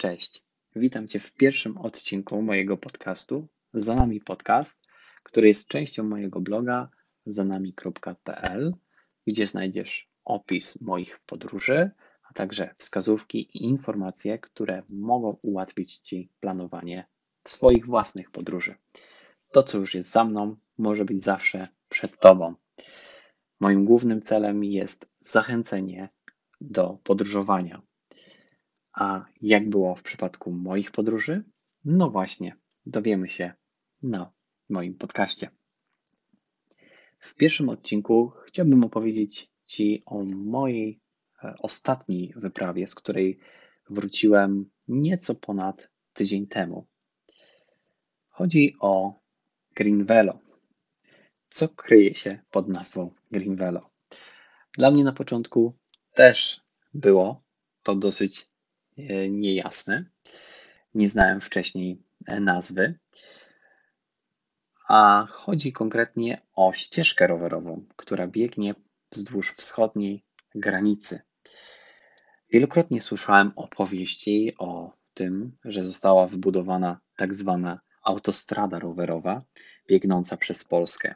Cześć. Witam Cię w pierwszym odcinku mojego podcastu Za nami podcast, który jest częścią mojego bloga zanami.pl, gdzie znajdziesz opis moich podróży, a także wskazówki i informacje, które mogą ułatwić Ci planowanie swoich własnych podróży. To, co już jest za mną, może być zawsze przed Tobą. Moim głównym celem jest zachęcenie do podróżowania. A jak było w przypadku moich podróży? No właśnie, dowiemy się na moim podcaście. W pierwszym odcinku chciałbym opowiedzieć Ci o mojej e, ostatniej wyprawie, z której wróciłem nieco ponad tydzień temu. Chodzi o Green Velo. Co kryje się pod nazwą Green Velo? Dla mnie na początku też było to dosyć niejasne. Nie znałem wcześniej e, nazwy. A chodzi konkretnie o ścieżkę rowerową, która biegnie wzdłuż wschodniej granicy. Wielokrotnie słyszałem opowieści o tym, że została wybudowana tak zwana autostrada rowerowa biegnąca przez Polskę.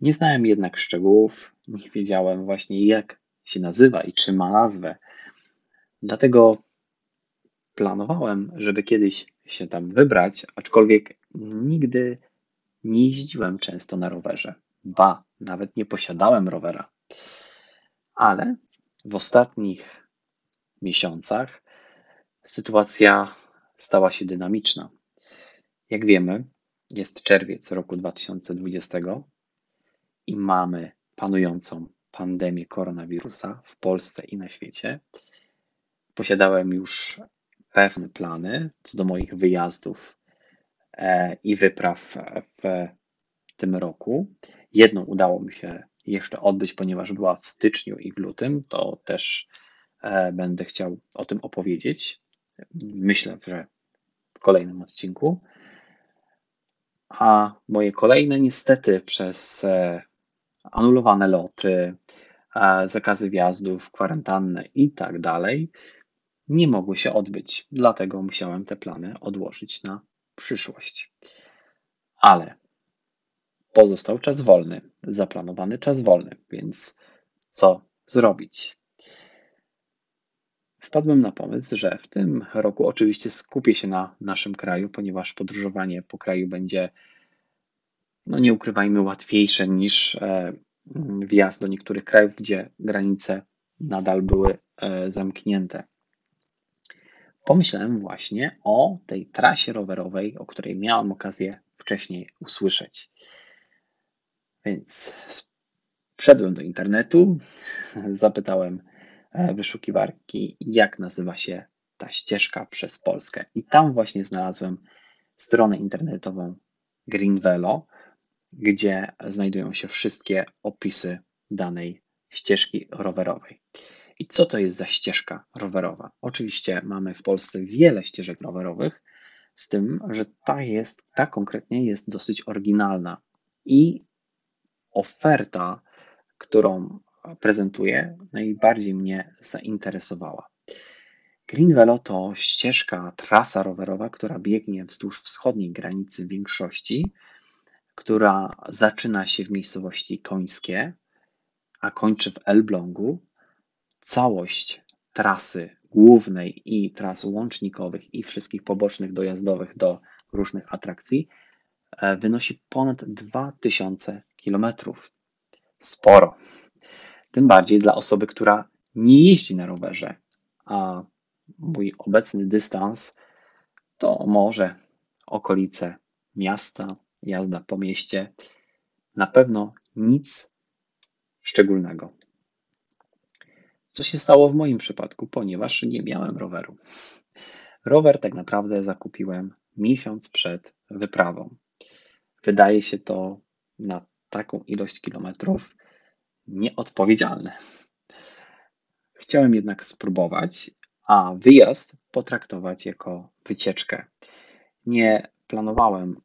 Nie znałem jednak szczegółów, nie wiedziałem właśnie jak się nazywa i czy ma nazwę. Dlatego planowałem, żeby kiedyś się tam wybrać, aczkolwiek nigdy nie jeździłem często na rowerze. Ba, nawet nie posiadałem rowera. Ale w ostatnich miesiącach sytuacja stała się dynamiczna. Jak wiemy, jest czerwiec roku 2020 i mamy panującą pandemię koronawirusa w Polsce i na świecie. Posiadałem już pewne plany co do moich wyjazdów e, i wypraw w tym roku. Jedną udało mi się jeszcze odbyć, ponieważ była w styczniu i w lutym. To też e, będę chciał o tym opowiedzieć. Myślę, że w kolejnym odcinku. A moje kolejne, niestety, przez e, anulowane loty, zakazy wjazdów, kwarantannę i tak dalej, nie mogły się odbyć. Dlatego musiałem te plany odłożyć na przyszłość. Ale pozostał czas wolny, zaplanowany czas wolny, więc co zrobić? Wpadłem na pomysł, że w tym roku oczywiście skupię się na naszym kraju, ponieważ podróżowanie po kraju będzie, no nie ukrywajmy, łatwiejsze niż e, wjazd do niektórych krajów, gdzie granice nadal były e, zamknięte. Pomyślałem właśnie o tej trasie rowerowej, o której miałem okazję wcześniej usłyszeć. Więc wszedłem do internetu, zapytałem e, wyszukiwarki, jak nazywa się ta ścieżka przez Polskę. I tam właśnie znalazłem stronę internetową Greenvelo, gdzie znajdują się wszystkie opisy danej ścieżki rowerowej. I co to jest za ścieżka rowerowa? Oczywiście mamy w Polsce wiele ścieżek rowerowych, z tym, że ta jest, ta konkretnie jest dosyć oryginalna i oferta, którą prezentuję, najbardziej mnie zainteresowała. Green Velo to ścieżka, trasa rowerowa, która biegnie wzdłuż wschodniej granicy większości, która zaczyna się w miejscowości Końskie, a kończy w Elblągu. Całość trasy głównej i tras łącznikowych i wszystkich pobocznych dojazdowych do różnych atrakcji e, wynosi ponad 2000 km. Sporo. Tym bardziej dla osoby, która nie jeździ na rowerze, a mój obecny dystans to może okolice miasta, jazda po mieście. Na pewno nic szczególnego. Co się stało w moim przypadku, ponieważ nie miałem roweru. Rower tak naprawdę zakupiłem miesiąc przed wyprawą. Wydaje się to na taką ilość kilometrów nieodpowiedzialne. Chciałem jednak spróbować, a wyjazd potraktować jako wycieczkę. Nie planowałem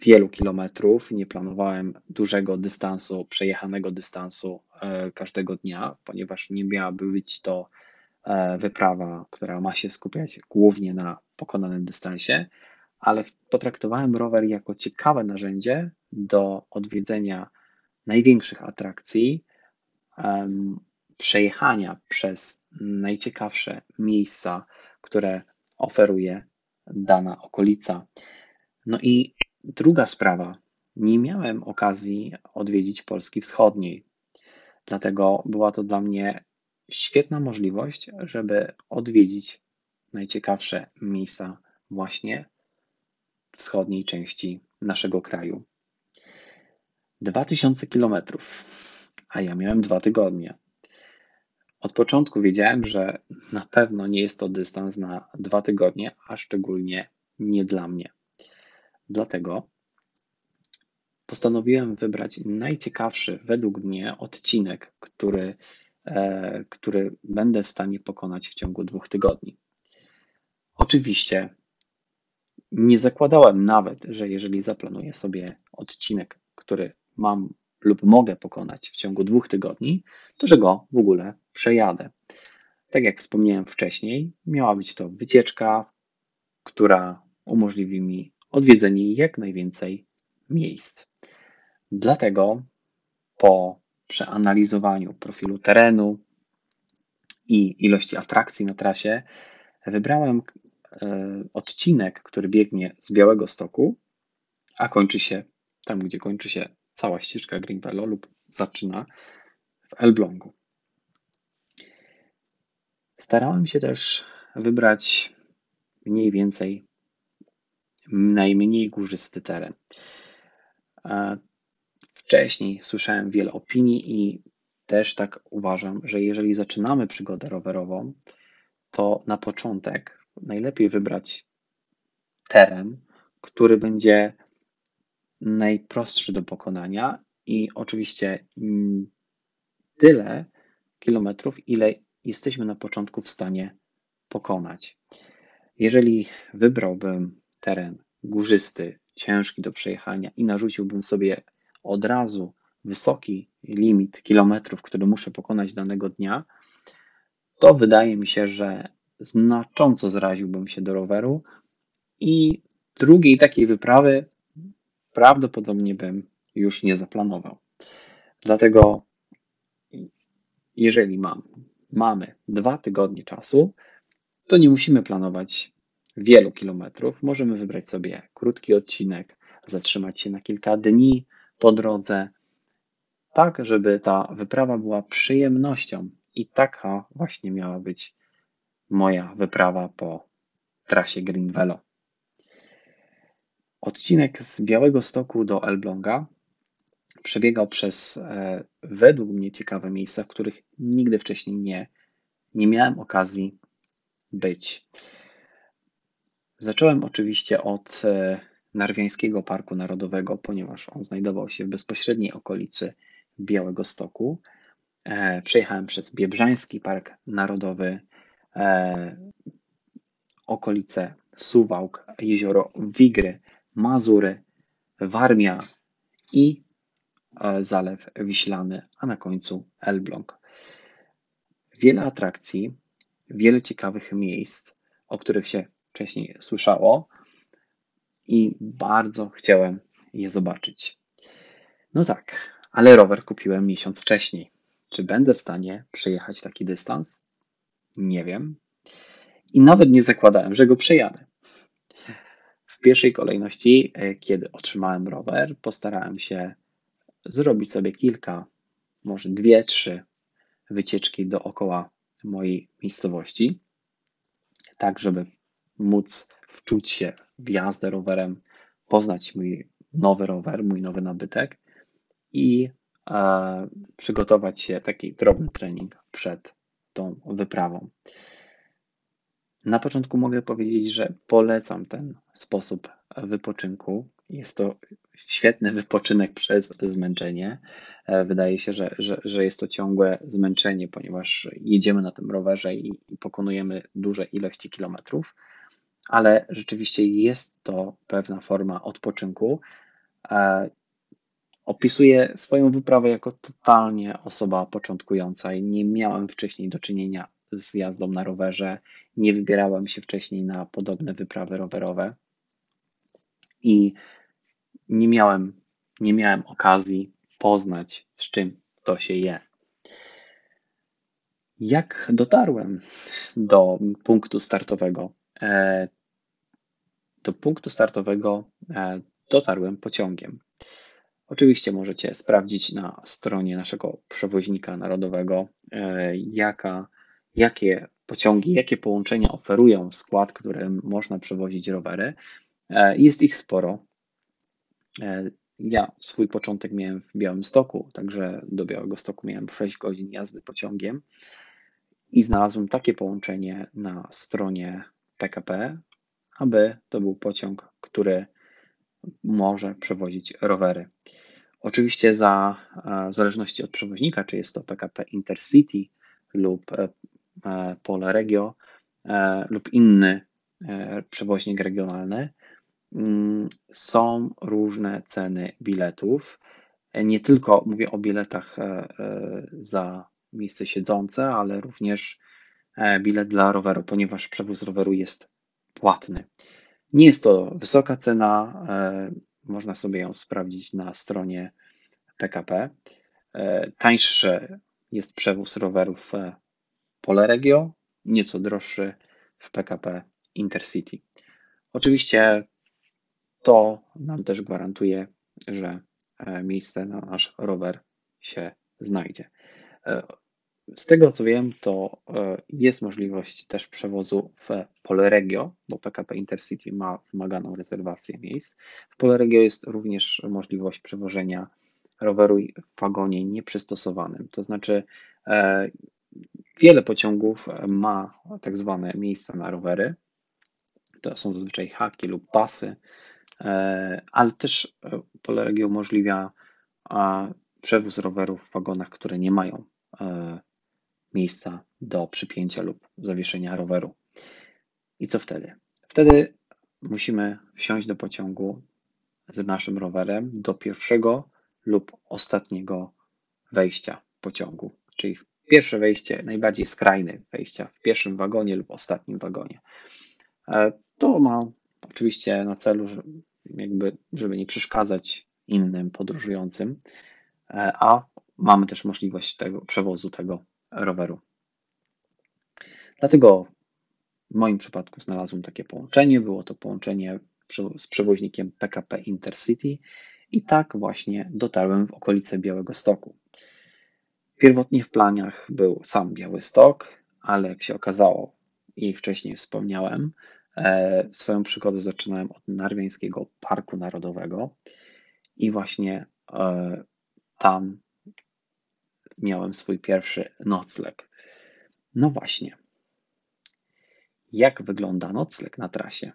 wielu kilometrów, nie planowałem dużego dystansu, przejechanego dystansu e, każdego dnia, ponieważ nie miałaby być to e, wyprawa, która ma się skupiać głównie na pokonanym dystansie, ale potraktowałem rower jako ciekawe narzędzie do odwiedzenia największych atrakcji, przejechania przez najciekawsze miejsca, które oferuje dana okolica. No i druga sprawa. Nie miałem okazji odwiedzić Polski Wschodniej. Dlatego była to dla mnie świetna możliwość, żeby odwiedzić najciekawsze miejsca właśnie wschodniej części naszego kraju. 2000 kilometrów, a ja miałem dwa tygodnie. Od początku wiedziałem, że na pewno nie jest to dystans na dwa tygodnie, a szczególnie nie dla mnie. Dlatego postanowiłem wybrać najciekawszy według mnie odcinek, który, e, który będę w stanie pokonać w ciągu dwóch tygodni. Oczywiście nie zakładałem nawet, że jeżeli zaplanuję sobie odcinek, który mam lub mogę pokonać w ciągu dwóch tygodni, to że go w ogóle przejadę. Tak jak wspomniałem wcześniej, miała być to wycieczka, która umożliwi mi odwiedzenie jak najwięcej miejsc. Dlatego po przeanalizowaniu profilu terenu i ilości atrakcji na trasie, wybrałem e, odcinek, który biegnie z Białego Stoku, a kończy się tam, gdzie kończy się cała ścieżka Green Velo lub zaczyna w Elblągu. Starałem się też wybrać mniej więcej najmniej górzysty teren. Wcześniej słyszałem wiele opinii i też tak uważam, że jeżeli zaczynamy przygodę rowerową, to na początek najlepiej wybrać teren, który będzie najprostszy do pokonania i oczywiście tyle kilometrów, ile jesteśmy na początku w stanie pokonać. Jeżeli wybrałbym teren górzysty, ciężki do przejechania i narzuciłbym sobie od razu wysoki limit kilometrów, który muszę pokonać danego dnia, to wydaje mi się, że znacząco zraziłbym się do roweru i drugiej takiej wyprawy prawdopodobnie bym już nie zaplanował. Dlatego, jeżeli mam, mamy dwa tygodnie czasu, to nie musimy planować wielu kilometrów. Możemy wybrać sobie krótki odcinek, zatrzymać się na kilka dni po drodze, tak żeby ta wyprawa była przyjemnością. I taka właśnie miała być moja wyprawa po trasie Green Velo. Odcinek z Białego Stoku do Elbląga przebiegał przez e, według mnie ciekawe miejsca, w których nigdy wcześniej nie, nie miałem okazji być. Zacząłem oczywiście od e, Narwiańskiego Parku Narodowego, ponieważ on znajdował się w bezpośredniej okolicy Białego Stoku. E, przejechałem przez Biebrzański Park Narodowy, okolice Suwałk, jezioro Wigry, Mazury, Warmia i e, Zalew Wiślany, a na końcu Elbląg. Wiele atrakcji, wiele ciekawych miejsc, o których się wcześniej słyszało i bardzo chciałem je zobaczyć. No tak, ale rower kupiłem miesiąc wcześniej. Czy będę w stanie przejechać taki dystans? Nie wiem. I nawet nie zakładałem, że go przejadę. W pierwszej kolejności, e, kiedy otrzymałem rower, postarałem się zrobić sobie kilka, może dwie, trzy wycieczki dookoła mojej miejscowości, tak żeby móc wczuć się w jazdę rowerem, poznać mój nowy rower, mój nowy nabytek i e, przygotować się taki drobny trening przed tą wyprawą. Na początku mogę powiedzieć, że polecam ten sposób wypoczynku. Jest to świetny wypoczynek przez zmęczenie. E, wydaje się, że, że, że jest to ciągłe zmęczenie, ponieważ jedziemy na tym rowerze i, i pokonujemy duże ilości kilometrów, ale rzeczywiście jest to pewna forma odpoczynku. E, opisuję swoją wyprawę jako totalnie osoba początkująca i nie miałem wcześniej do czynienia z jazdą na rowerze, nie wybierałem się wcześniej na podobne wyprawy rowerowe i nie miałem, nie miałem okazji poznać, z czym to się je. Jak dotarłem do punktu startowego? E, do punktu startowego e, dotarłem pociągiem. Oczywiście możecie sprawdzić na stronie naszego przewoźnika narodowego, e, jaka, jakie pociągi, jakie połączenia oferują skład, którym można przewozić rowery. Jest ich sporo. Ja swój początek miałem w Białymstoku, także do Białegostoku miałem 6 godzin jazdy pociągiem i znalazłem takie połączenie na stronie PKP, aby to był pociąg, który może przewozić rowery. Oczywiście za, e, w zależności od przewoźnika, czy jest to PKP Intercity lub e, e, Pole Regio lub inny przewoźnik regionalny, mm, są różne ceny biletów. Nie tylko mówię o biletach za miejsce siedzące, ale również bilet dla roweru, ponieważ przewóz roweru jest płatny. Nie jest to wysoka cena, e, można sobie ją sprawdzić na stronie PKP. E, tańszy jest przewóz rowerów w Poleregio, nieco droższy w PKP Intercity. Oczywiście to nam też gwarantuje, że miejsce na nasz rower się znajdzie. Z tego co wiem, to e, jest możliwość też przewozu w Poleregio, bo PKP Intercity ma wymaganą rezerwację miejsc. W Poleregio jest również możliwość przewożenia roweru w wagonie nieprzystosowanym. To znaczy, e, wiele pociągów ma tak zwane miejsca na rowery. To są zazwyczaj haki lub pasy, e, ale też Poleregio umożliwia przewóz rowerów w wagonach, które nie mają miejsca do przypięcia lub zawieszenia roweru. I co wtedy? Wtedy musimy wsiąść do pociągu z naszym rowerem do pierwszego lub ostatniego wejścia pociągu, czyli pierwsze wejście, najbardziej skrajne wejścia w pierwszym wagonie lub ostatnim wagonie. E, to ma oczywiście na celu, jakby, żeby nie przeszkadzać innym podróżującym, e, a mamy też możliwość tego przewozu tego roweru. Dlatego w moim przypadku znalazłem takie połączenie. Było to połączenie z przewoźnikiem PKP Intercity i tak właśnie dotarłem w okolice Białego Stoku. Pierwotnie w planiach był sam Białystok, ale jak się okazało i wcześniej wspomniałem, e, swoją przygodę zaczynałem od Narwiańskiego Parku Narodowego i właśnie e, tam miałem swój pierwszy nocleg. No właśnie. Jak wygląda nocleg na trasie?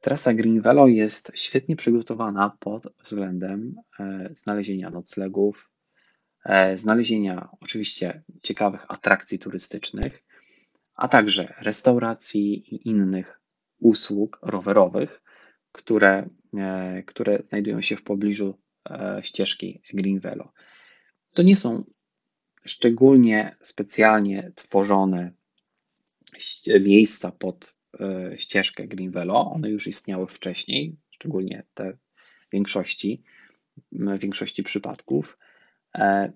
Trasa Green Velo jest świetnie przygotowana pod względem e, znalezienia noclegów, e, znalezienia oczywiście ciekawych atrakcji turystycznych, a także restauracji i innych usług rowerowych, które, e, które znajdują się w pobliżu ścieżki Green Velo. To nie są szczególnie specjalnie tworzone miejsca pod e, ścieżkę Greenvelo. One już istniały wcześniej, szczególnie te w większości, większości przypadków. E,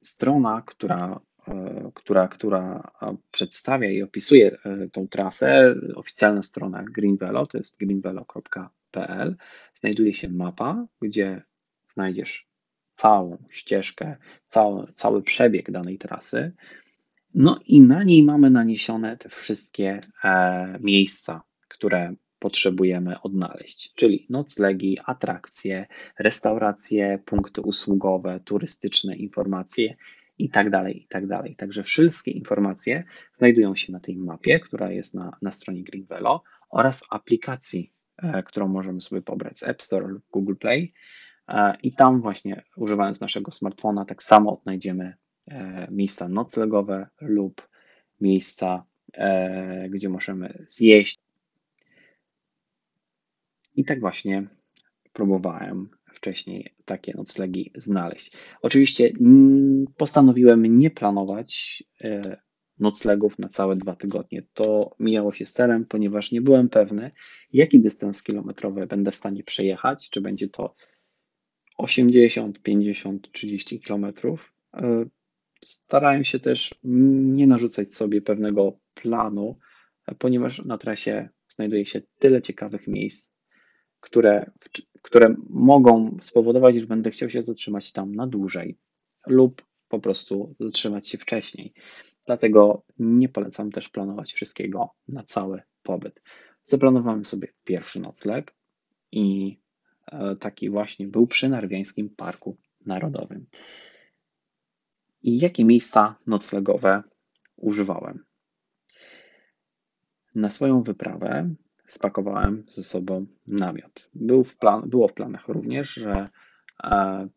strona, która, e, która, która przedstawia i opisuje tą trasę, oficjalna strona Greenvelo, to jest greenvelo.pl, znajduje się mapa, gdzie znajdziesz całą ścieżkę, cały, cały przebieg danej trasy. No i na niej mamy naniesione te wszystkie e, miejsca, które potrzebujemy odnaleźć, czyli noclegi, atrakcje, restauracje, punkty usługowe, turystyczne informacje i tak dalej, i tak dalej. Także wszystkie informacje znajdują się na tej mapie, która jest na, na stronie Greenvelo oraz aplikacji, e, którą możemy sobie pobrać z App Store lub Google Play. E, I tam właśnie używając naszego smartfona, tak samo odnajdziemy e, miejsca noclegowe lub miejsca, e, gdzie możemy zjeść. I tak właśnie próbowałem wcześniej takie noclegi znaleźć. Oczywiście postanowiłem nie planować noclegów na całe dwa tygodnie. To mijało się z celem, ponieważ nie byłem pewny, jaki dystans kilometrowy będę w stanie przejechać, czy będzie to 80, 50, 30 kilometrów. E, starałem się też nie narzucać sobie pewnego planu, ponieważ na trasie znajduje się tyle ciekawych miejsc, które, które mogą spowodować, że będę chciał się zatrzymać tam na dłużej lub po prostu zatrzymać się wcześniej. Dlatego nie polecam też planować wszystkiego na cały pobyt. Zaplanowałem sobie pierwszy nocleg i e, taki właśnie był przy Narwiańskim Parku Narodowym. I jakie miejsca noclegowe używałem? Na swoją wyprawę spakowałem ze sobą namiot. Był w plan, było w planach również, że e,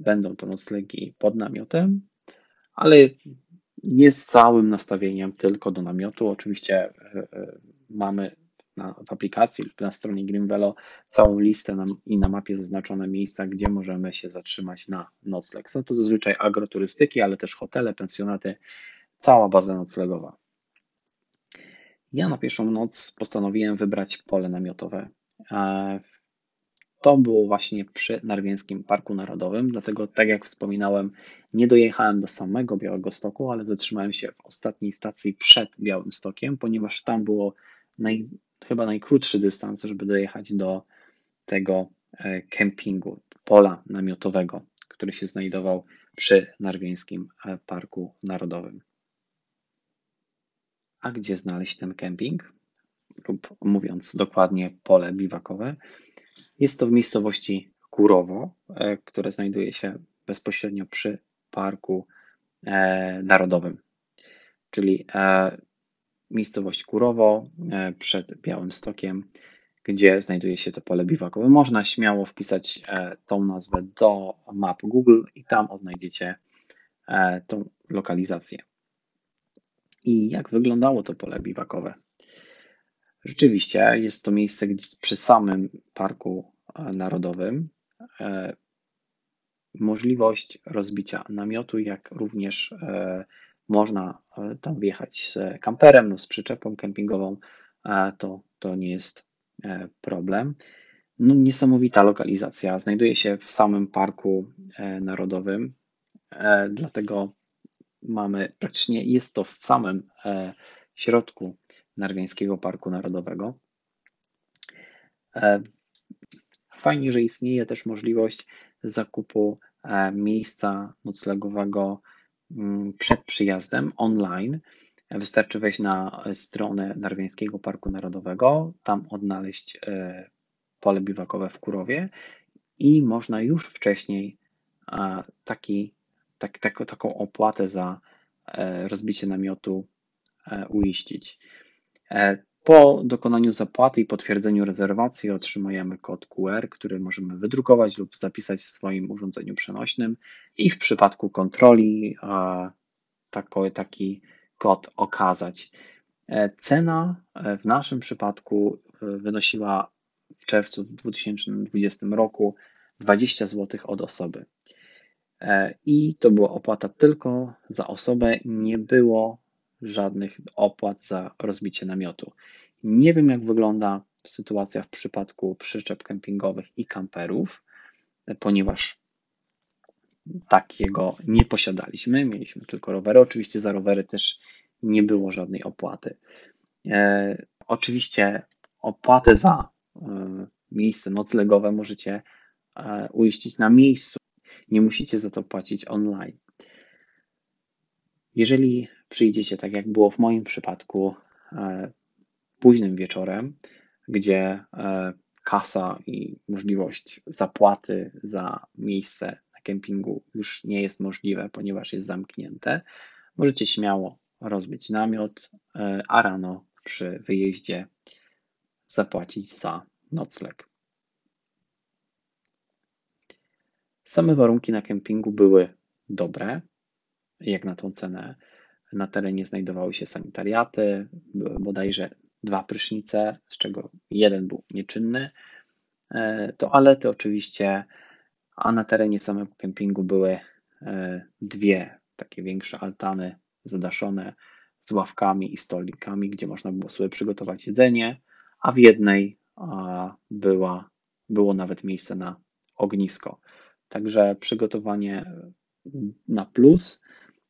będą to noclegi pod namiotem, ale nie z całym nastawieniem tylko do namiotu. Oczywiście e, e, mamy na, w aplikacji lub na stronie Greenvelo całą listę i na mapie zaznaczone miejsca, gdzie możemy się zatrzymać na nocleg. Są to zazwyczaj agroturystyki, ale też hotele, pensjonaty, cała baza noclegowa. Ja na pierwszą noc postanowiłem wybrać pole namiotowe. To było właśnie przy Narwińskim Parku Narodowym, dlatego tak jak wspominałem, nie dojechałem do samego Białego Stoku, ale zatrzymałem się w ostatniej stacji przed Białym Stokiem, ponieważ tam było naj, chyba najkrótszy dystans, żeby dojechać do tego e, kempingu, pola namiotowego, który się znajdował przy Narwińskim e, Parku Narodowym. A gdzie znaleźć ten kemping? Lub mówiąc dokładnie, pole biwakowe. Jest to w miejscowości Kurowo, e, które znajduje się bezpośrednio przy Parku Narodowym, czyli miejscowość Kurowo przed Białym Stokiem, gdzie znajduje się to pole biwakowe. Można śmiało wpisać tą nazwę do map Google i tam odnajdziecie tą lokalizację. I jak wyglądało to pole biwakowe? Rzeczywiście jest to miejsce gdzie przy samym Parku Narodowym. E, możliwość rozbicia namiotu, jak również e, można e, tam wjechać z kamperem z przyczepą kempingową, to, to nie jest problem. No, niesamowita lokalizacja. Znajduje się w samym Parku Narodowym, dlatego mamy praktycznie jest to w samym środku Narwiańskiego Parku Narodowego. E, fajnie, że istnieje też możliwość zakupu e, miejsca noclegowego przed przyjazdem online. Wystarczy wejść na stronę Narwiańskiego Parku Narodowego, tam odnaleźć e, pole biwakowe w Kurowie i można już wcześniej taki, tak, tak, taką opłatę za rozbicie namiotu uiścić. E, po dokonaniu zapłaty i potwierdzeniu rezerwacji otrzymujemy kod QR, który możemy wydrukować lub zapisać w swoim urządzeniu przenośnym i w przypadku kontroli taki, taki kod okazać. E, cena e, w naszym przypadku wynosiła w czerwcu 2020 roku 20 zł od osoby. I to była opłata tylko za osobę, nie było żadnych opłat za rozbicie namiotu. Nie wiem, jak wygląda sytuacja w przypadku przyczep kempingowych i kamperów, ponieważ takiego nie posiadaliśmy. Mieliśmy tylko rowery. Oczywiście za rowery też nie było żadnej opłaty. E, oczywiście opłatę za e, miejsce noclegowe możecie e, uiścić na miejscu. Nie musicie za to płacić online. Jeżeli przyjdziecie, tak jak było w moim przypadku, e, późnym wieczorem, gdzie e, kasa i możliwość zapłaty za miejsce na kempingu już nie jest możliwe, ponieważ jest zamknięte, możecie śmiało rozbić namiot, e, a rano przy wyjeździe zapłacić za nocleg. Same warunki na kempingu były dobre, jak na tą cenę. Na terenie znajdowały się sanitariaty, bodajże dwa prysznice, z czego jeden był nieczynny. E, toalety oczywiście, a na terenie samego kempingu były e, dwie takie większe altany zadaszone z ławkami i stolikami, gdzie można było sobie przygotować jedzenie, a w jednej była, było nawet miejsce na ognisko. Także przygotowanie na plus.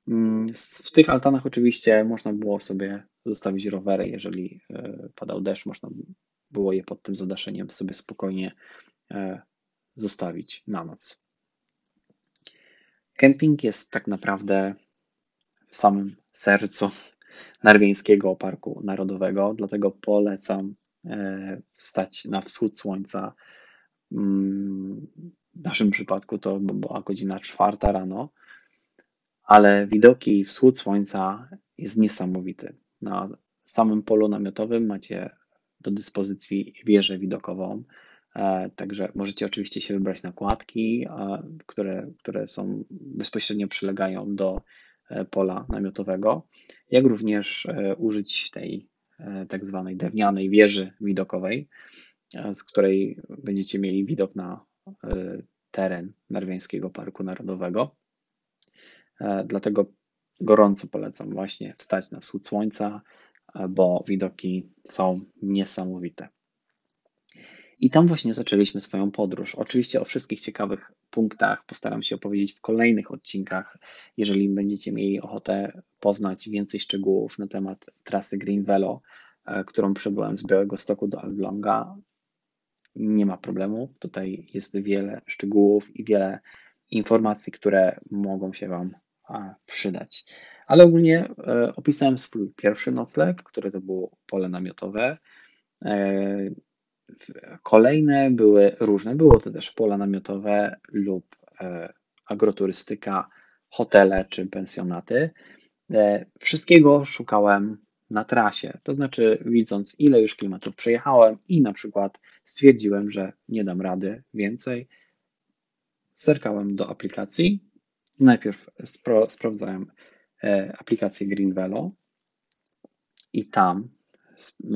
Mm, w tych altanach oczywiście można było sobie zostawić rowery, jeżeli e, padał deszcz, można było je pod tym zadaszeniem sobie spokojnie e, zostawić na noc. Kemping jest tak naprawdę w samym sercu Narwieńskiego Parku Narodowego, dlatego polecam e, stać na wschód słońca. Mm, w naszym przypadku to była godzina czwarta rano, ale widoki wschód słońca jest niesamowity. Na samym polu namiotowym macie do dyspozycji wieżę widokową, e, Także możecie oczywiście się wybrać na kładki, które, które są bezpośrednio przylegają do e, pola namiotowego, jak również e, użyć tej tak zwanej drewnianej wieży widokowej, z której będziecie mieli widok na teren Narwiańskiego Parku Narodowego. Dlatego gorąco polecam właśnie wstać na wschód słońca, bo widoki są niesamowite. I tam właśnie zaczęliśmy swoją podróż. Oczywiście o wszystkich ciekawych punktach postaram się opowiedzieć w kolejnych odcinkach. Jeżeli będziecie mieli ochotę poznać więcej szczegółów na temat trasy Green Velo, e, którą przebyłem z Białego Stoku do Elbląga, nie ma problemu. Tutaj jest wiele szczegółów i wiele informacji, które mogą się Wam przydać. Ale ogólnie e, opisałem swój pierwszy nocleg, który to było pole namiotowe. E, kolejne były różne. Było to też pola namiotowe lub e, agroturystyka, hotele czy pensjonaty. Wszystkiego szukałem na trasie, to znaczy widząc ile już kilometrów przejechałem i na przykład stwierdziłem, że nie dam rady więcej. Zerkałem do aplikacji. Najpierw spro, sprawdzałem E, aplikację Greenvelo i tam y,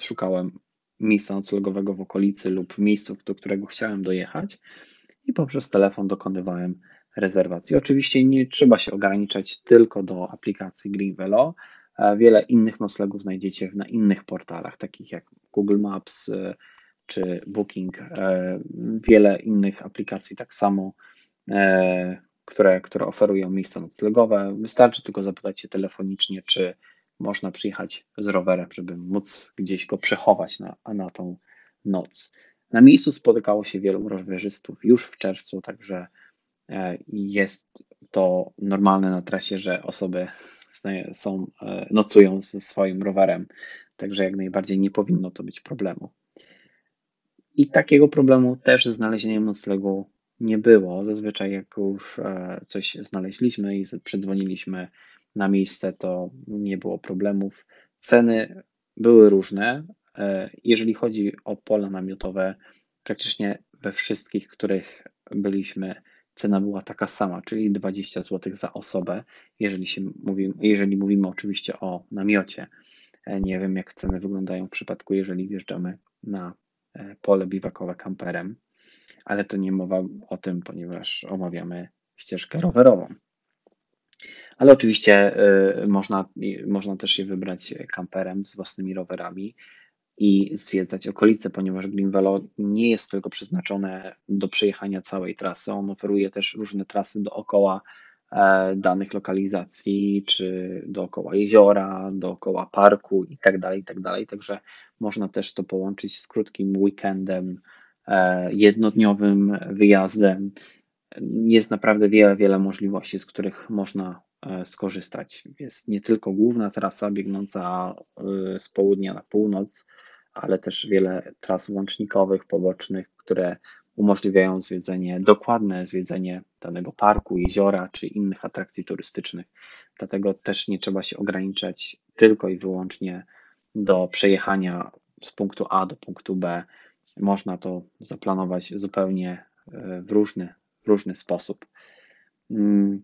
szukałem miejsca noclegowego w okolicy lub miejscu, do którego chciałem dojechać i poprzez telefon dokonywałem rezerwacji. Oczywiście nie trzeba się ograniczać tylko do aplikacji Greenvelo. E, wiele innych noclegów znajdziecie na innych portalach, takich jak Google Maps y, czy Booking. E, wiele innych aplikacji tak samo które, które oferują miejsca noclegowe. Wystarczy tylko zapytać się telefonicznie, czy można przyjechać z rowerem, żeby móc gdzieś go przechować na, na tą noc. Na miejscu spotykało się wielu rowerzystów już w czerwcu, także e, jest to normalne na trasie, że osoby są, e, nocują ze swoim rowerem, także jak najbardziej nie powinno to być problemu. I takiego problemu też z znalezieniem noclegu nie było. Zazwyczaj jak już e, coś znaleźliśmy i przedzwoniliśmy na miejsce, to nie było problemów. Ceny były różne. E, jeżeli chodzi o pola namiotowe, praktycznie we wszystkich, których byliśmy, cena była taka sama, czyli 20 zł za osobę, jeżeli, się mówi, jeżeli mówimy oczywiście o namiocie. E, nie wiem, jak ceny wyglądają w przypadku, jeżeli wjeżdżamy na pole biwakowe kamperem ale to nie mowa o tym, ponieważ omawiamy ścieżkę rowerową. Ale oczywiście y, można, można też się wybrać kamperem z własnymi rowerami i zwiedzać okolice, ponieważ Green Velo nie jest tylko przeznaczone do przejechania całej trasy. On oferuje też różne trasy dookoła e, danych lokalizacji, czy dookoła jeziora, dookoła parku itd., tak itd. Tak Także można też to połączyć z krótkim weekendem, E, jednodniowym wyjazdem. Jest naprawdę wiele, wiele możliwości, z których można e, skorzystać. Jest nie tylko główna trasa biegnąca e, z południa na północ, ale też wiele tras łącznikowych, pobocznych, które umożliwiają zwiedzenie, dokładne zwiedzenie danego parku, jeziora czy innych atrakcji turystycznych. Dlatego też nie trzeba się ograniczać tylko i wyłącznie do przejechania z punktu A do punktu B można to zaplanować zupełnie e, w różny, w różny sposób. Mm,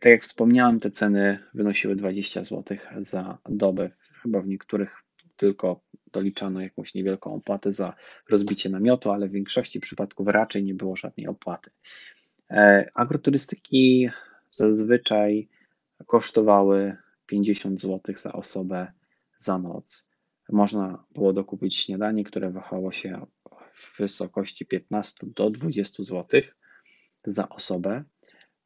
tak jak wspomniałem, te ceny wynosiły 20 zł za dobę. Chyba w niektórych tylko doliczano jakąś niewielką opłatę za rozbicie namiotu, ale w większości przypadków raczej nie było żadnej opłaty. E, agroturystyki zazwyczaj kosztowały 50 zł za osobę za noc. Można było dokupić śniadanie, które wahało się w wysokości 15 do 20 zł za osobę.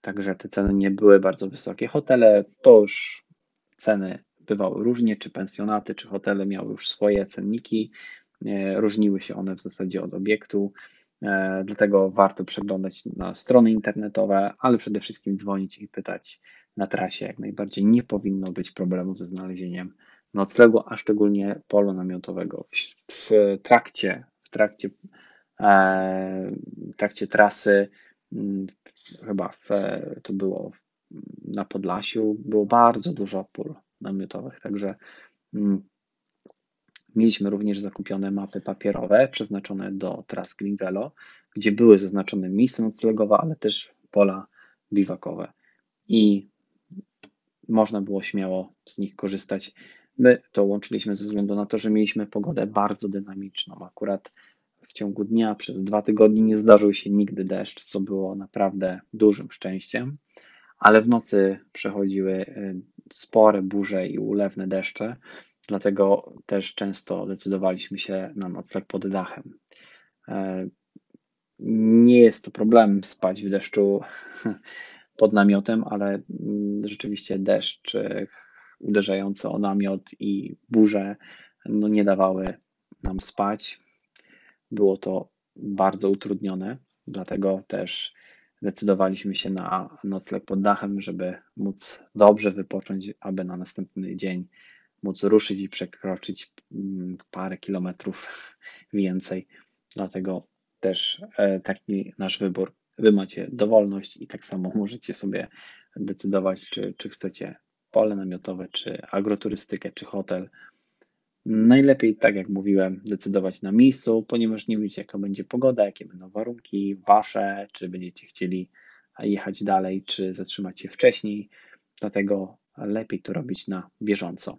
Także te ceny nie były bardzo wysokie. Hotele to już ceny bywały różnie, czy pensjonaty, czy hotele miały już swoje cenniki. E, różniły się one w zasadzie od obiektu, e, dlatego warto przeglądać na strony internetowe, ale przede wszystkim dzwonić i pytać na trasie. Jak najbardziej nie powinno być problemu ze znalezieniem noclegu, a szczególnie polu namiotowego. W, w trakcie, w trakcie, e, w trakcie trasy, mm, chyba w, to było na Podlasiu, było bardzo dużo pól namiotowych, także mm, Mieliśmy również zakupione mapy papierowe przeznaczone do tras Green Velo, gdzie były zaznaczone miejsca noclegowe, ale też pola biwakowe. I można było śmiało z nich korzystać. My to łączyliśmy ze względu na to, że mieliśmy pogodę bardzo dynamiczną. Akurat w ciągu dnia przez dwa tygodnie nie zdarzył się nigdy deszcz, co było naprawdę dużym szczęściem, ale w nocy przechodziły y, spore burze i ulewne deszcze, dlatego też często decydowaliśmy się na nocleg pod dachem. E, nie jest to problem spać w deszczu pod namiotem, ale mm, rzeczywiście deszcz e, uderzający o namiot i burze no nie dawały nam spać. Było to bardzo utrudnione, dlatego też decydowaliśmy się na nocleg pod dachem, żeby móc dobrze wypocząć, aby na następny dzień móc ruszyć i przekroczyć mm, parę kilometrów więcej. Dlatego też e, taki nasz wybór. Wy macie dowolność i tak samo możecie sobie decydować, czy, czy chcecie pole namiotowe, czy agroturystykę, czy hotel. Najlepiej, tak jak mówiłem, decydować na miejscu, ponieważ nie wiecie, jaka będzie pogoda, jakie będą warunki wasze, czy będziecie chcieli jechać dalej, czy zatrzymać się wcześniej. Dlatego lepiej to robić na bieżąco.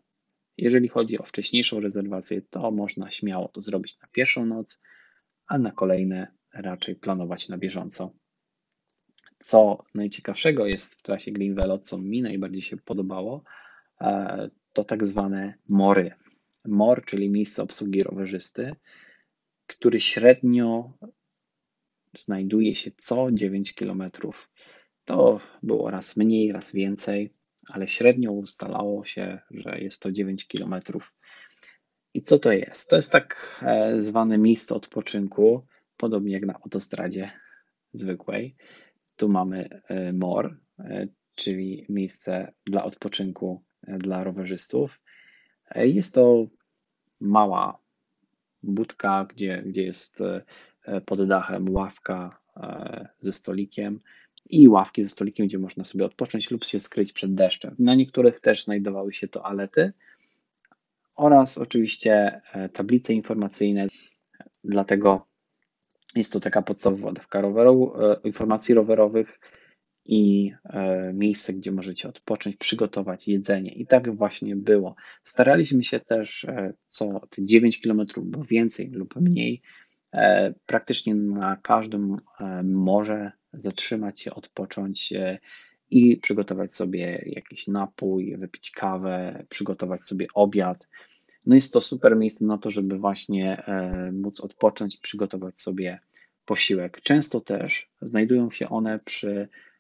Jeżeli chodzi o wcześniejszą rezerwację, to można śmiało to zrobić na pierwszą noc, a na kolejne raczej planować na bieżąco. Co najciekawszego jest w trasie Green co mi najbardziej się podobało, e, to tak zwane mory. MOR, czyli miejsce obsługi rowerzysty, który średnio znajduje się co 9 km. To było raz mniej, raz więcej ale średnio ustalało się, że jest to 9 km. I co to jest? To jest tak e, zwane miejsce odpoczynku, podobnie jak na autostradzie zwykłej. Tu mamy e, MOR, e, czyli miejsce dla odpoczynku dla rowerzystów. Jest to mała budka, gdzie, gdzie jest pod dachem ławka ze stolikiem i ławki ze stolikiem, gdzie można sobie odpocząć lub się skryć przed deszczem. Na niektórych też znajdowały się toalety oraz oczywiście e, tablice informacyjne, dlatego jest to taka podstawowa dawka roweru, e, informacji rowerowych i e, miejsce, gdzie możecie odpocząć, przygotować jedzenie. I tak właśnie było. Staraliśmy się też co te 9 km, bo więcej lub mniej, praktycznie na każdym morze zatrzymać się, odpocząć i przygotować sobie jakiś napój, wypić kawę, przygotować sobie obiad. No jest to super miejsce na to, żeby właśnie e, móc odpocząć i przygotować sobie posiłek. Często też znajdują się one przy e,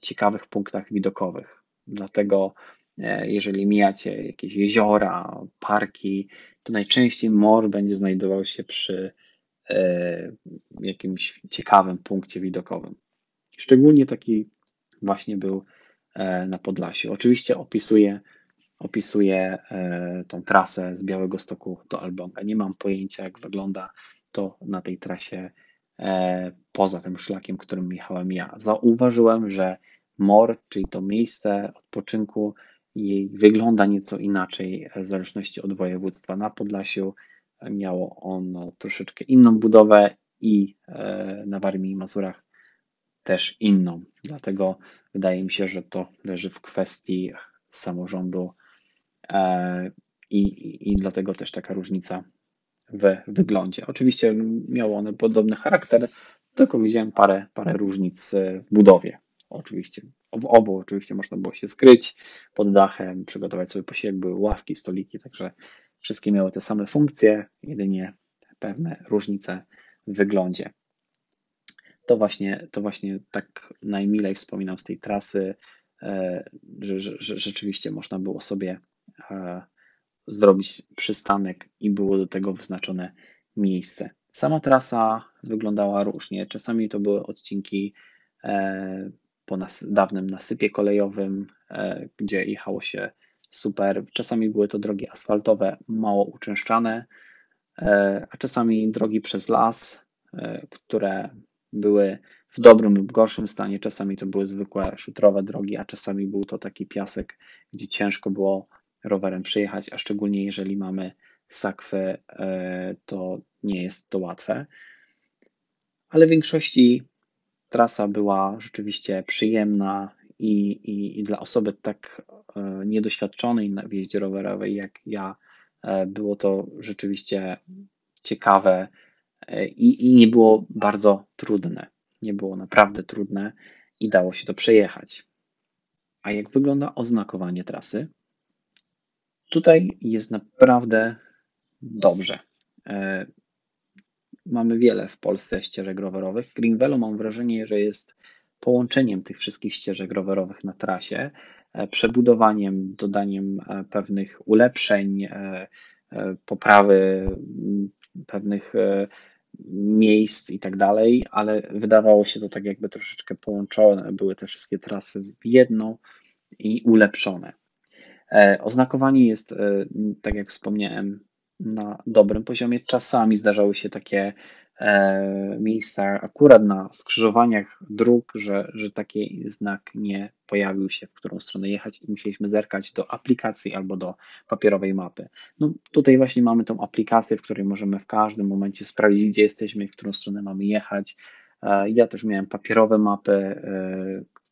ciekawych punktach widokowych. Dlatego e, jeżeli mijacie jakieś jeziora, parki, to najczęściej mor będzie znajdował się przy jakimś ciekawym punkcie widokowym. Szczególnie taki właśnie był e, na Podlasiu. Oczywiście opisuje e, tą trasę z Białego Stoku do Albonga. Nie mam pojęcia, jak wygląda to na tej trasie e, poza tym szlakiem, którym jechałem ja. Zauważyłem, że MOR, czyli to miejsce odpoczynku, jej wygląda nieco inaczej w zależności od województwa. Na Podlasiu miało ono troszeczkę inną budowę i na Warmii i Mazurach też inną. Dlatego wydaje mi się, że to leży w kwestii samorządu e, i, i, i dlatego też taka różnica w wyglądzie. Oczywiście miało one podobny charakter, tylko widziałem parę, parę różnic w budowie. Oczywiście w obu oczywiście można było się skryć pod dachem, przygotować sobie posiłek, były ławki, stoliki, także wszystkie miały te same funkcje, jedynie pewne różnice w wyglądzie. To właśnie, to właśnie tak najmilej wspominam z tej trasy, e, że, że, że rzeczywiście można było sobie e, zrobić przystanek i było do tego wyznaczone miejsce. Sama trasa wyglądała różnie. Czasami to były odcinki e, po nas, dawnym nasypie kolejowym, gdzie jechało się super. Czasami były to drogi asfaltowe, mało uczęszczane, a czasami drogi przez las, które były w dobrym lub gorszym stanie. Czasami to były zwykłe szutrowe drogi, a czasami był to taki piasek, gdzie ciężko było rowerem przejechać, a szczególnie jeżeli mamy sakwy, e, to nie jest to łatwe. Ale w większości trasa była rzeczywiście przyjemna i, i, i dla osoby tak e, niedoświadczonej na jeździe rowerowej jak ja, e, było to rzeczywiście ciekawe i, i nie było bardzo trudne. Nie było naprawdę trudne i dało się to przejechać. A jak wygląda oznakowanie trasy? Tutaj jest naprawdę dobrze. E, mamy wiele w Polsce ścieżek rowerowych. Green Velo mam wrażenie, że jest połączeniem tych wszystkich ścieżek rowerowych na trasie, e, przebudowaniem, dodaniem e, pewnych ulepszeń, poprawy pewnych miejsc i tak dalej, ale wydawało się to tak jakby troszeczkę połączone były te wszystkie trasy w jedną i ulepszone. E, oznakowanie jest, e, tak jak wspomniałem, na dobrym poziomie. Czasami zdarzały się takie e, miejsca akurat na skrzyżowaniach dróg, że, że taki znak nie pojawił się, w którą stronę jechać i musieliśmy zerkać do aplikacji albo do papierowej mapy. No tutaj właśnie mamy tą aplikację, w której możemy w każdym momencie sprawdzić, gdzie jesteśmy i w którą stronę mamy jechać. Ja też miałem papierowe mapy,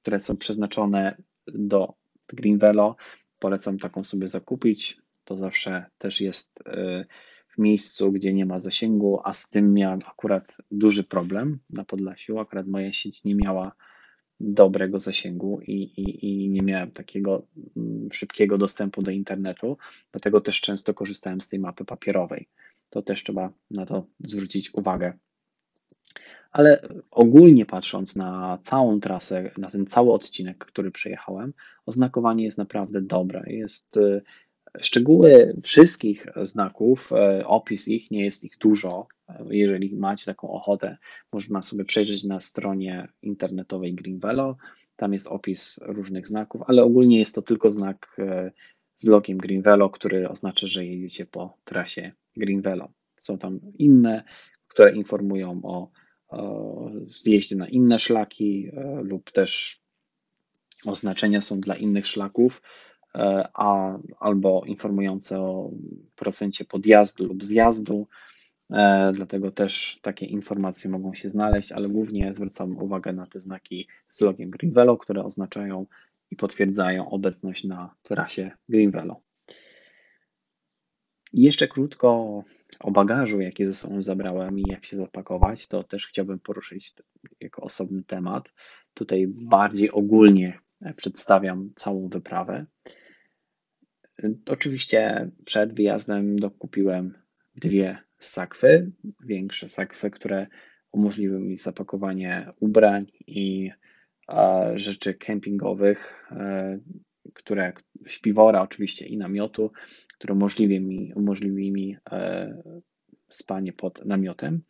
które są przeznaczone do Green Velo. Polecam taką sobie zakupić. To zawsze też jest y, w miejscu, gdzie nie ma zasięgu, a z tym miałem akurat duży problem na Podlasiu. Akurat moja sieć nie miała dobrego zasięgu i, i, i nie miałem takiego mm, szybkiego dostępu do internetu, dlatego też często korzystałem z tej mapy papierowej. To też trzeba na to zwrócić uwagę. Ale ogólnie patrząc na całą trasę, na ten cały odcinek, który przejechałem, oznakowanie jest naprawdę dobre. Jest y, szczegóły wszystkich znaków, y, opis ich, nie jest ich dużo. Jeżeli macie taką ochotę, można sobie przejrzeć na stronie internetowej Greenvelo. Tam jest opis różnych znaków, ale ogólnie jest to tylko znak y, z logiem Greenvelo, który oznacza, że jedziecie po trasie Greenvelo. Są tam inne, które informują o zjeździe na inne szlaki e, lub też oznaczenia są dla innych szlaków, e, a, albo informujące o procencie podjazdu lub zjazdu. E, dlatego też takie informacje mogą się znaleźć, ale głównie zwracam uwagę na te znaki z logiem Greenvelo, które oznaczają i potwierdzają obecność na trasie Greenvelo. Jeszcze krótko o bagażu, jaki ze sobą zabrałem i jak się zapakować, to też chciałbym poruszyć jako osobny temat. Tutaj bardziej ogólnie przedstawiam całą wyprawę. Oczywiście przed wyjazdem dokupiłem dwie sakwy, większe sakwy, które umożliwiły mi zapakowanie ubrań i rzeczy kempingowych, e, które śpiwora oczywiście i namiotu, które umożliwi mi, umożliwi mi e, spanie pod namiotem.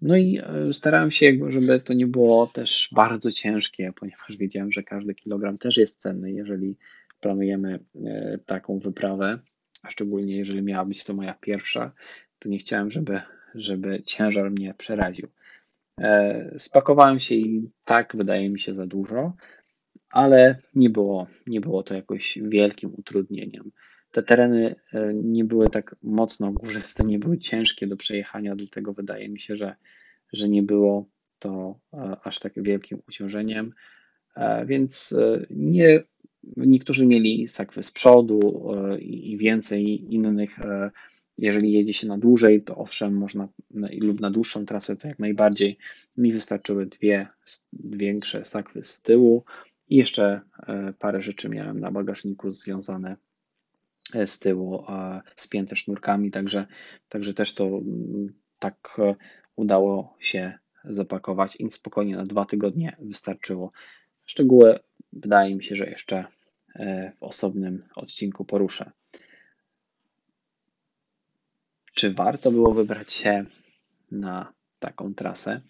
No i e, starałem się, żeby to nie było też bardzo ciężkie, ponieważ wiedziałem, że każdy kilogram też jest cenny, jeżeli planujemy e, taką wyprawę, a szczególnie jeżeli miała być to moja pierwsza, to nie chciałem, żeby, żeby ciężar mnie przeraził. Spakowałem się i tak wydaje mi się za dużo, ale nie było, nie było to jakoś wielkim utrudnieniem. Te tereny e, nie były tak mocno górzyste, nie były ciężkie do przejechania, dlatego wydaje mi się, że, że nie było to e, aż tak wielkim uciążeniem. E, więc nie, niektórzy mieli sakwy z przodu i więcej innych. Jeżeli jedzie się na dłużej, to owszem, można lub na dłuższą trasę, to jak najbardziej. Mi wystarczyły dwie większe sakwy z tyłu I jeszcze parę rzeczy miałem na bagażniku związane z tyłu, spięte sznurkami, także, także też to mm, tak e, udało się zapakować i spokojnie na dwa tygodnie wystarczyło. Szczegóły wydaje mi się, że jeszcze w osobnym odcinku poruszę. Czy warto było wybrać się na taką trasę?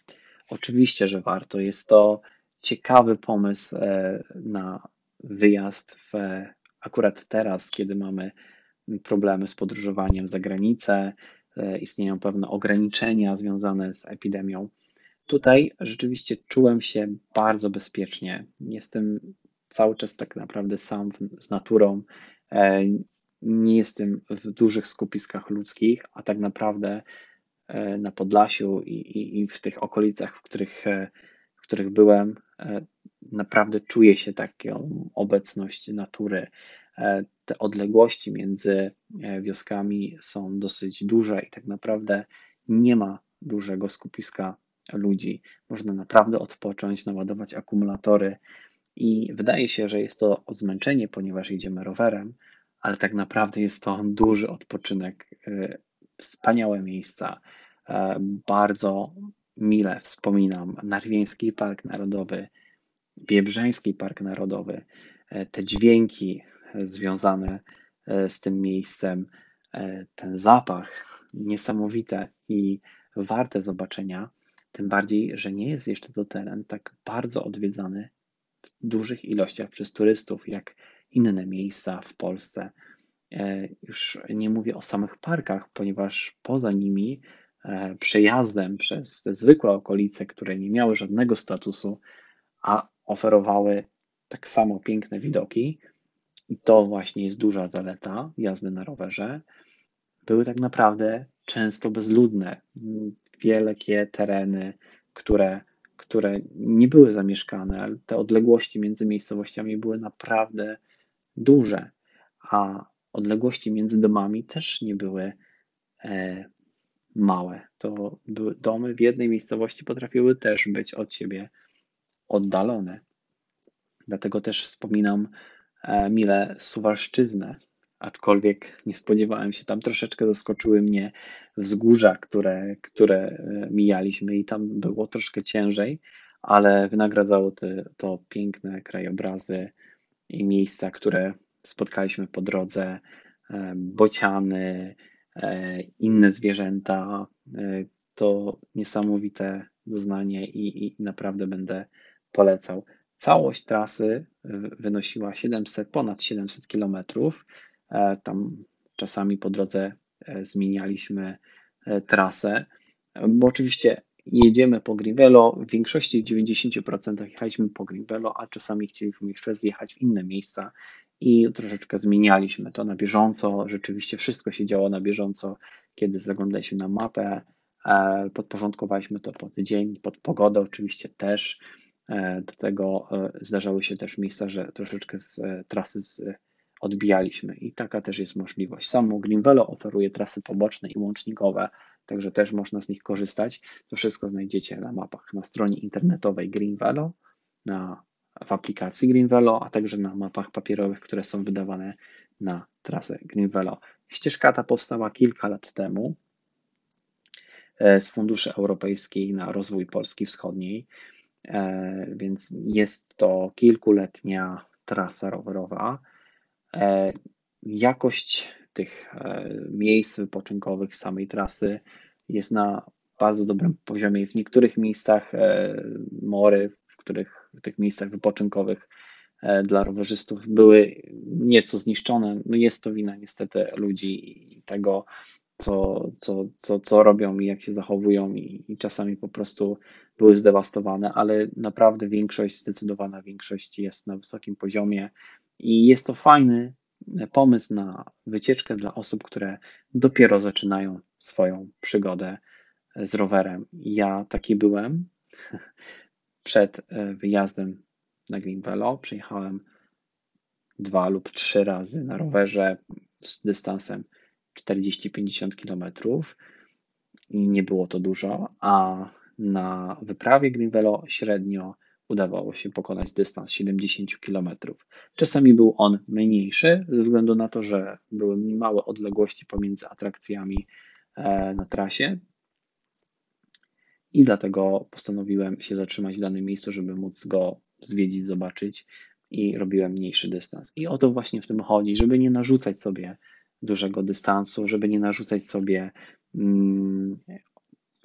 Oczywiście, że warto. Jest to ciekawy pomysł e, na wyjazd w, akurat teraz, kiedy mamy problemy z podróżowaniem za granicę, e, istnieją pewne ograniczenia związane z epidemią. Tutaj rzeczywiście czułem się bardzo bezpiecznie. Jestem cały czas tak naprawdę sam z naturą. E, nie jestem w dużych skupiskach ludzkich, a tak naprawdę E, na Podlasiu i, i, i w tych okolicach, w których, w których byłem, naprawdę czuję się taką obecność natury. Te odległości między wioskami są dosyć duże i tak naprawdę nie ma dużego skupiska ludzi. Można naprawdę odpocząć, naładować akumulatory i wydaje się, że jest to zmęczenie, ponieważ jedziemy rowerem, ale tak naprawdę jest to duży odpoczynek wspaniałe miejsca. E, bardzo mile wspominam Narwieński Park Narodowy, Biebrzański Park Narodowy, e, te dźwięki związane e, z tym miejscem, ten zapach niesamowite i warte zobaczenia, tym bardziej, że nie jest jeszcze to teren tak bardzo odwiedzany w dużych ilościach przez turystów, jak inne miejsca w Polsce. E, już nie mówię o samych parkach, ponieważ poza nimi e, przejazdem przez te zwykłe okolice, które nie miały żadnego statusu, a oferowały tak samo piękne widoki, i to właśnie jest duża zaleta jazdy na rowerze, były tak naprawdę często bezludne. Wielkie tereny, które, które nie były zamieszkane, ale te odległości między miejscowościami były naprawdę duże, a odległości między domami też nie były e, małe. To były domy w jednej miejscowości potrafiły też być od siebie oddalone. Dlatego też wspominam e, mile Suwalszczyznę, aczkolwiek nie spodziewałem się, tam troszeczkę zaskoczyły mnie wzgórza, które, które e, mijaliśmy i tam było troszkę ciężej, ale wynagradzało to, to piękne krajobrazy i miejsca, które spotkaliśmy po drodze e, bociany, inne zwierzęta. To niesamowite doznanie i, i naprawdę będę polecał. Całość trasy wynosiła 700, ponad 700 kilometrów. Tam czasami po drodze zmienialiśmy trasę, bo oczywiście jedziemy po Grivelo, w większości w 90% jechaliśmy po Grivelo, a czasami chcieliśmy jeszcze zjechać w inne miejsca i troszeczkę zmienialiśmy to na bieżąco. Rzeczywiście wszystko się działo na bieżąco, kiedy zaglądaliśmy na mapę. E, podporządkowaliśmy to pod dzień, pod pogodę oczywiście też. E, do tego e, zdarzały się też miejsca, że troszeczkę z trasy z, odbijaliśmy i taka też jest możliwość. Samo Greenvelo oferuje trasy poboczne i łącznikowe, także też można z nich korzystać. To wszystko znajdziecie na mapach na stronie internetowej Greenvelo, na w aplikacji Greenvelo, a także na mapach papierowych, które są wydawane na trasę Greenvelo. Ścieżka ta powstała kilka lat temu e, z Funduszy Europejskiej na rozwój Polski Wschodniej, e, więc jest to kilkuletnia trasa rowerowa. E, jakość tych miejsc wypoczynkowych samej trasy jest na bardzo dobrym poziomie. W niektórych miejscach mory, w których w tych miejscach wypoczynkowych e, dla rowerzystów były nieco zniszczone. No jest to wina niestety ludzi i tego, co, co, co, co robią i jak się zachowują, i, i czasami po prostu były zdewastowane, ale naprawdę większość, zdecydowana większość jest na wysokim poziomie i jest to fajny pomysł na wycieczkę dla osób, które dopiero zaczynają swoją przygodę z rowerem. Ja taki byłem. przed e, wyjazdem na Green Velo przejechałem dwa lub trzy razy na rowerze z dystansem 40-50 km i nie było to dużo, a na wyprawie Green Velo średnio udawało się pokonać dystans 70 km. Czasami był on mniejszy, ze względu na to, że były małe odległości pomiędzy atrakcjami e, na trasie. I dlatego postanowiłem się zatrzymać w danym miejscu, żeby móc go zwiedzić, zobaczyć i robiłem mniejszy dystans. I o to właśnie w tym chodzi, żeby nie narzucać sobie dużego dystansu, żeby nie narzucać sobie mm,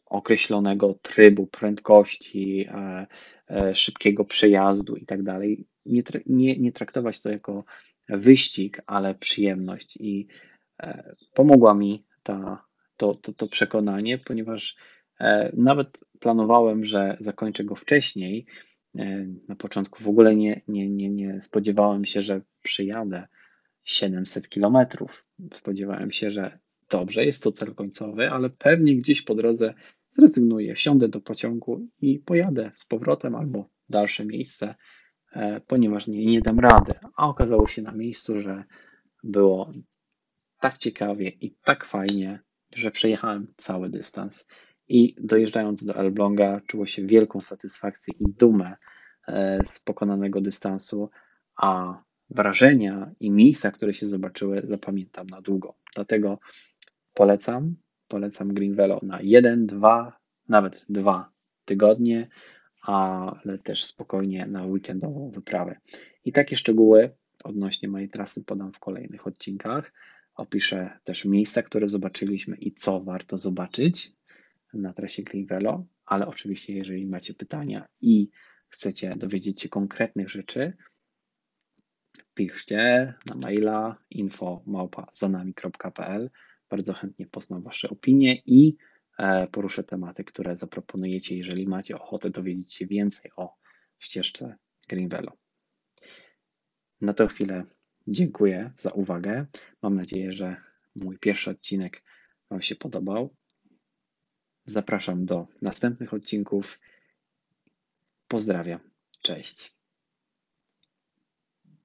określonego trybu, prędkości, e, e, szybkiego przejazdu i tak dalej. Nie, traktować to jako wyścig, ale przyjemność. I e, pomogła mi ta, to, to, to przekonanie, ponieważ nawet planowałem, że zakończę go wcześniej. Na początku w ogóle nie, nie, nie, nie spodziewałem się, że przyjadę 700 kilometrów. Spodziewałem się, że dobrze, jest to cel końcowy, ale pewnie gdzieś po drodze zrezygnuję, wsiądę do pociągu i pojadę z powrotem albo dalsze miejsce, e, ponieważ nie, nie dam rady. A okazało się na miejscu, że było tak ciekawie i tak fajnie, że przejechałem cały dystans. I dojeżdżając do Elbląga, czuło się wielką satysfakcję i dumę e, z pokonanego dystansu, a wrażenia i miejsca, które się zobaczyły, zapamiętam na długo. Dlatego polecam, polecam Green Velo na jeden, dwa, nawet dwa tygodnie, ale też spokojnie na weekendową wyprawę. I takie szczegóły odnośnie mojej trasy podam w kolejnych odcinkach. Opiszę też miejsca, które zobaczyliśmy i co warto zobaczyć na trasie Green Velo, ale oczywiście jeżeli macie pytania i chcecie dowiedzieć się konkretnych rzeczy, piszcie na maila info zanami.pl. Bardzo chętnie poznam Wasze opinie i e, poruszę tematy, które zaproponujecie, jeżeli macie ochotę dowiedzieć się więcej o ścieżce Greenvelo. Na tę chwilę dziękuję za uwagę. Mam nadzieję, że mój pierwszy odcinek Wam się podobał. Zapraszam do następnych odcinków. Pozdrawiam. Cześć.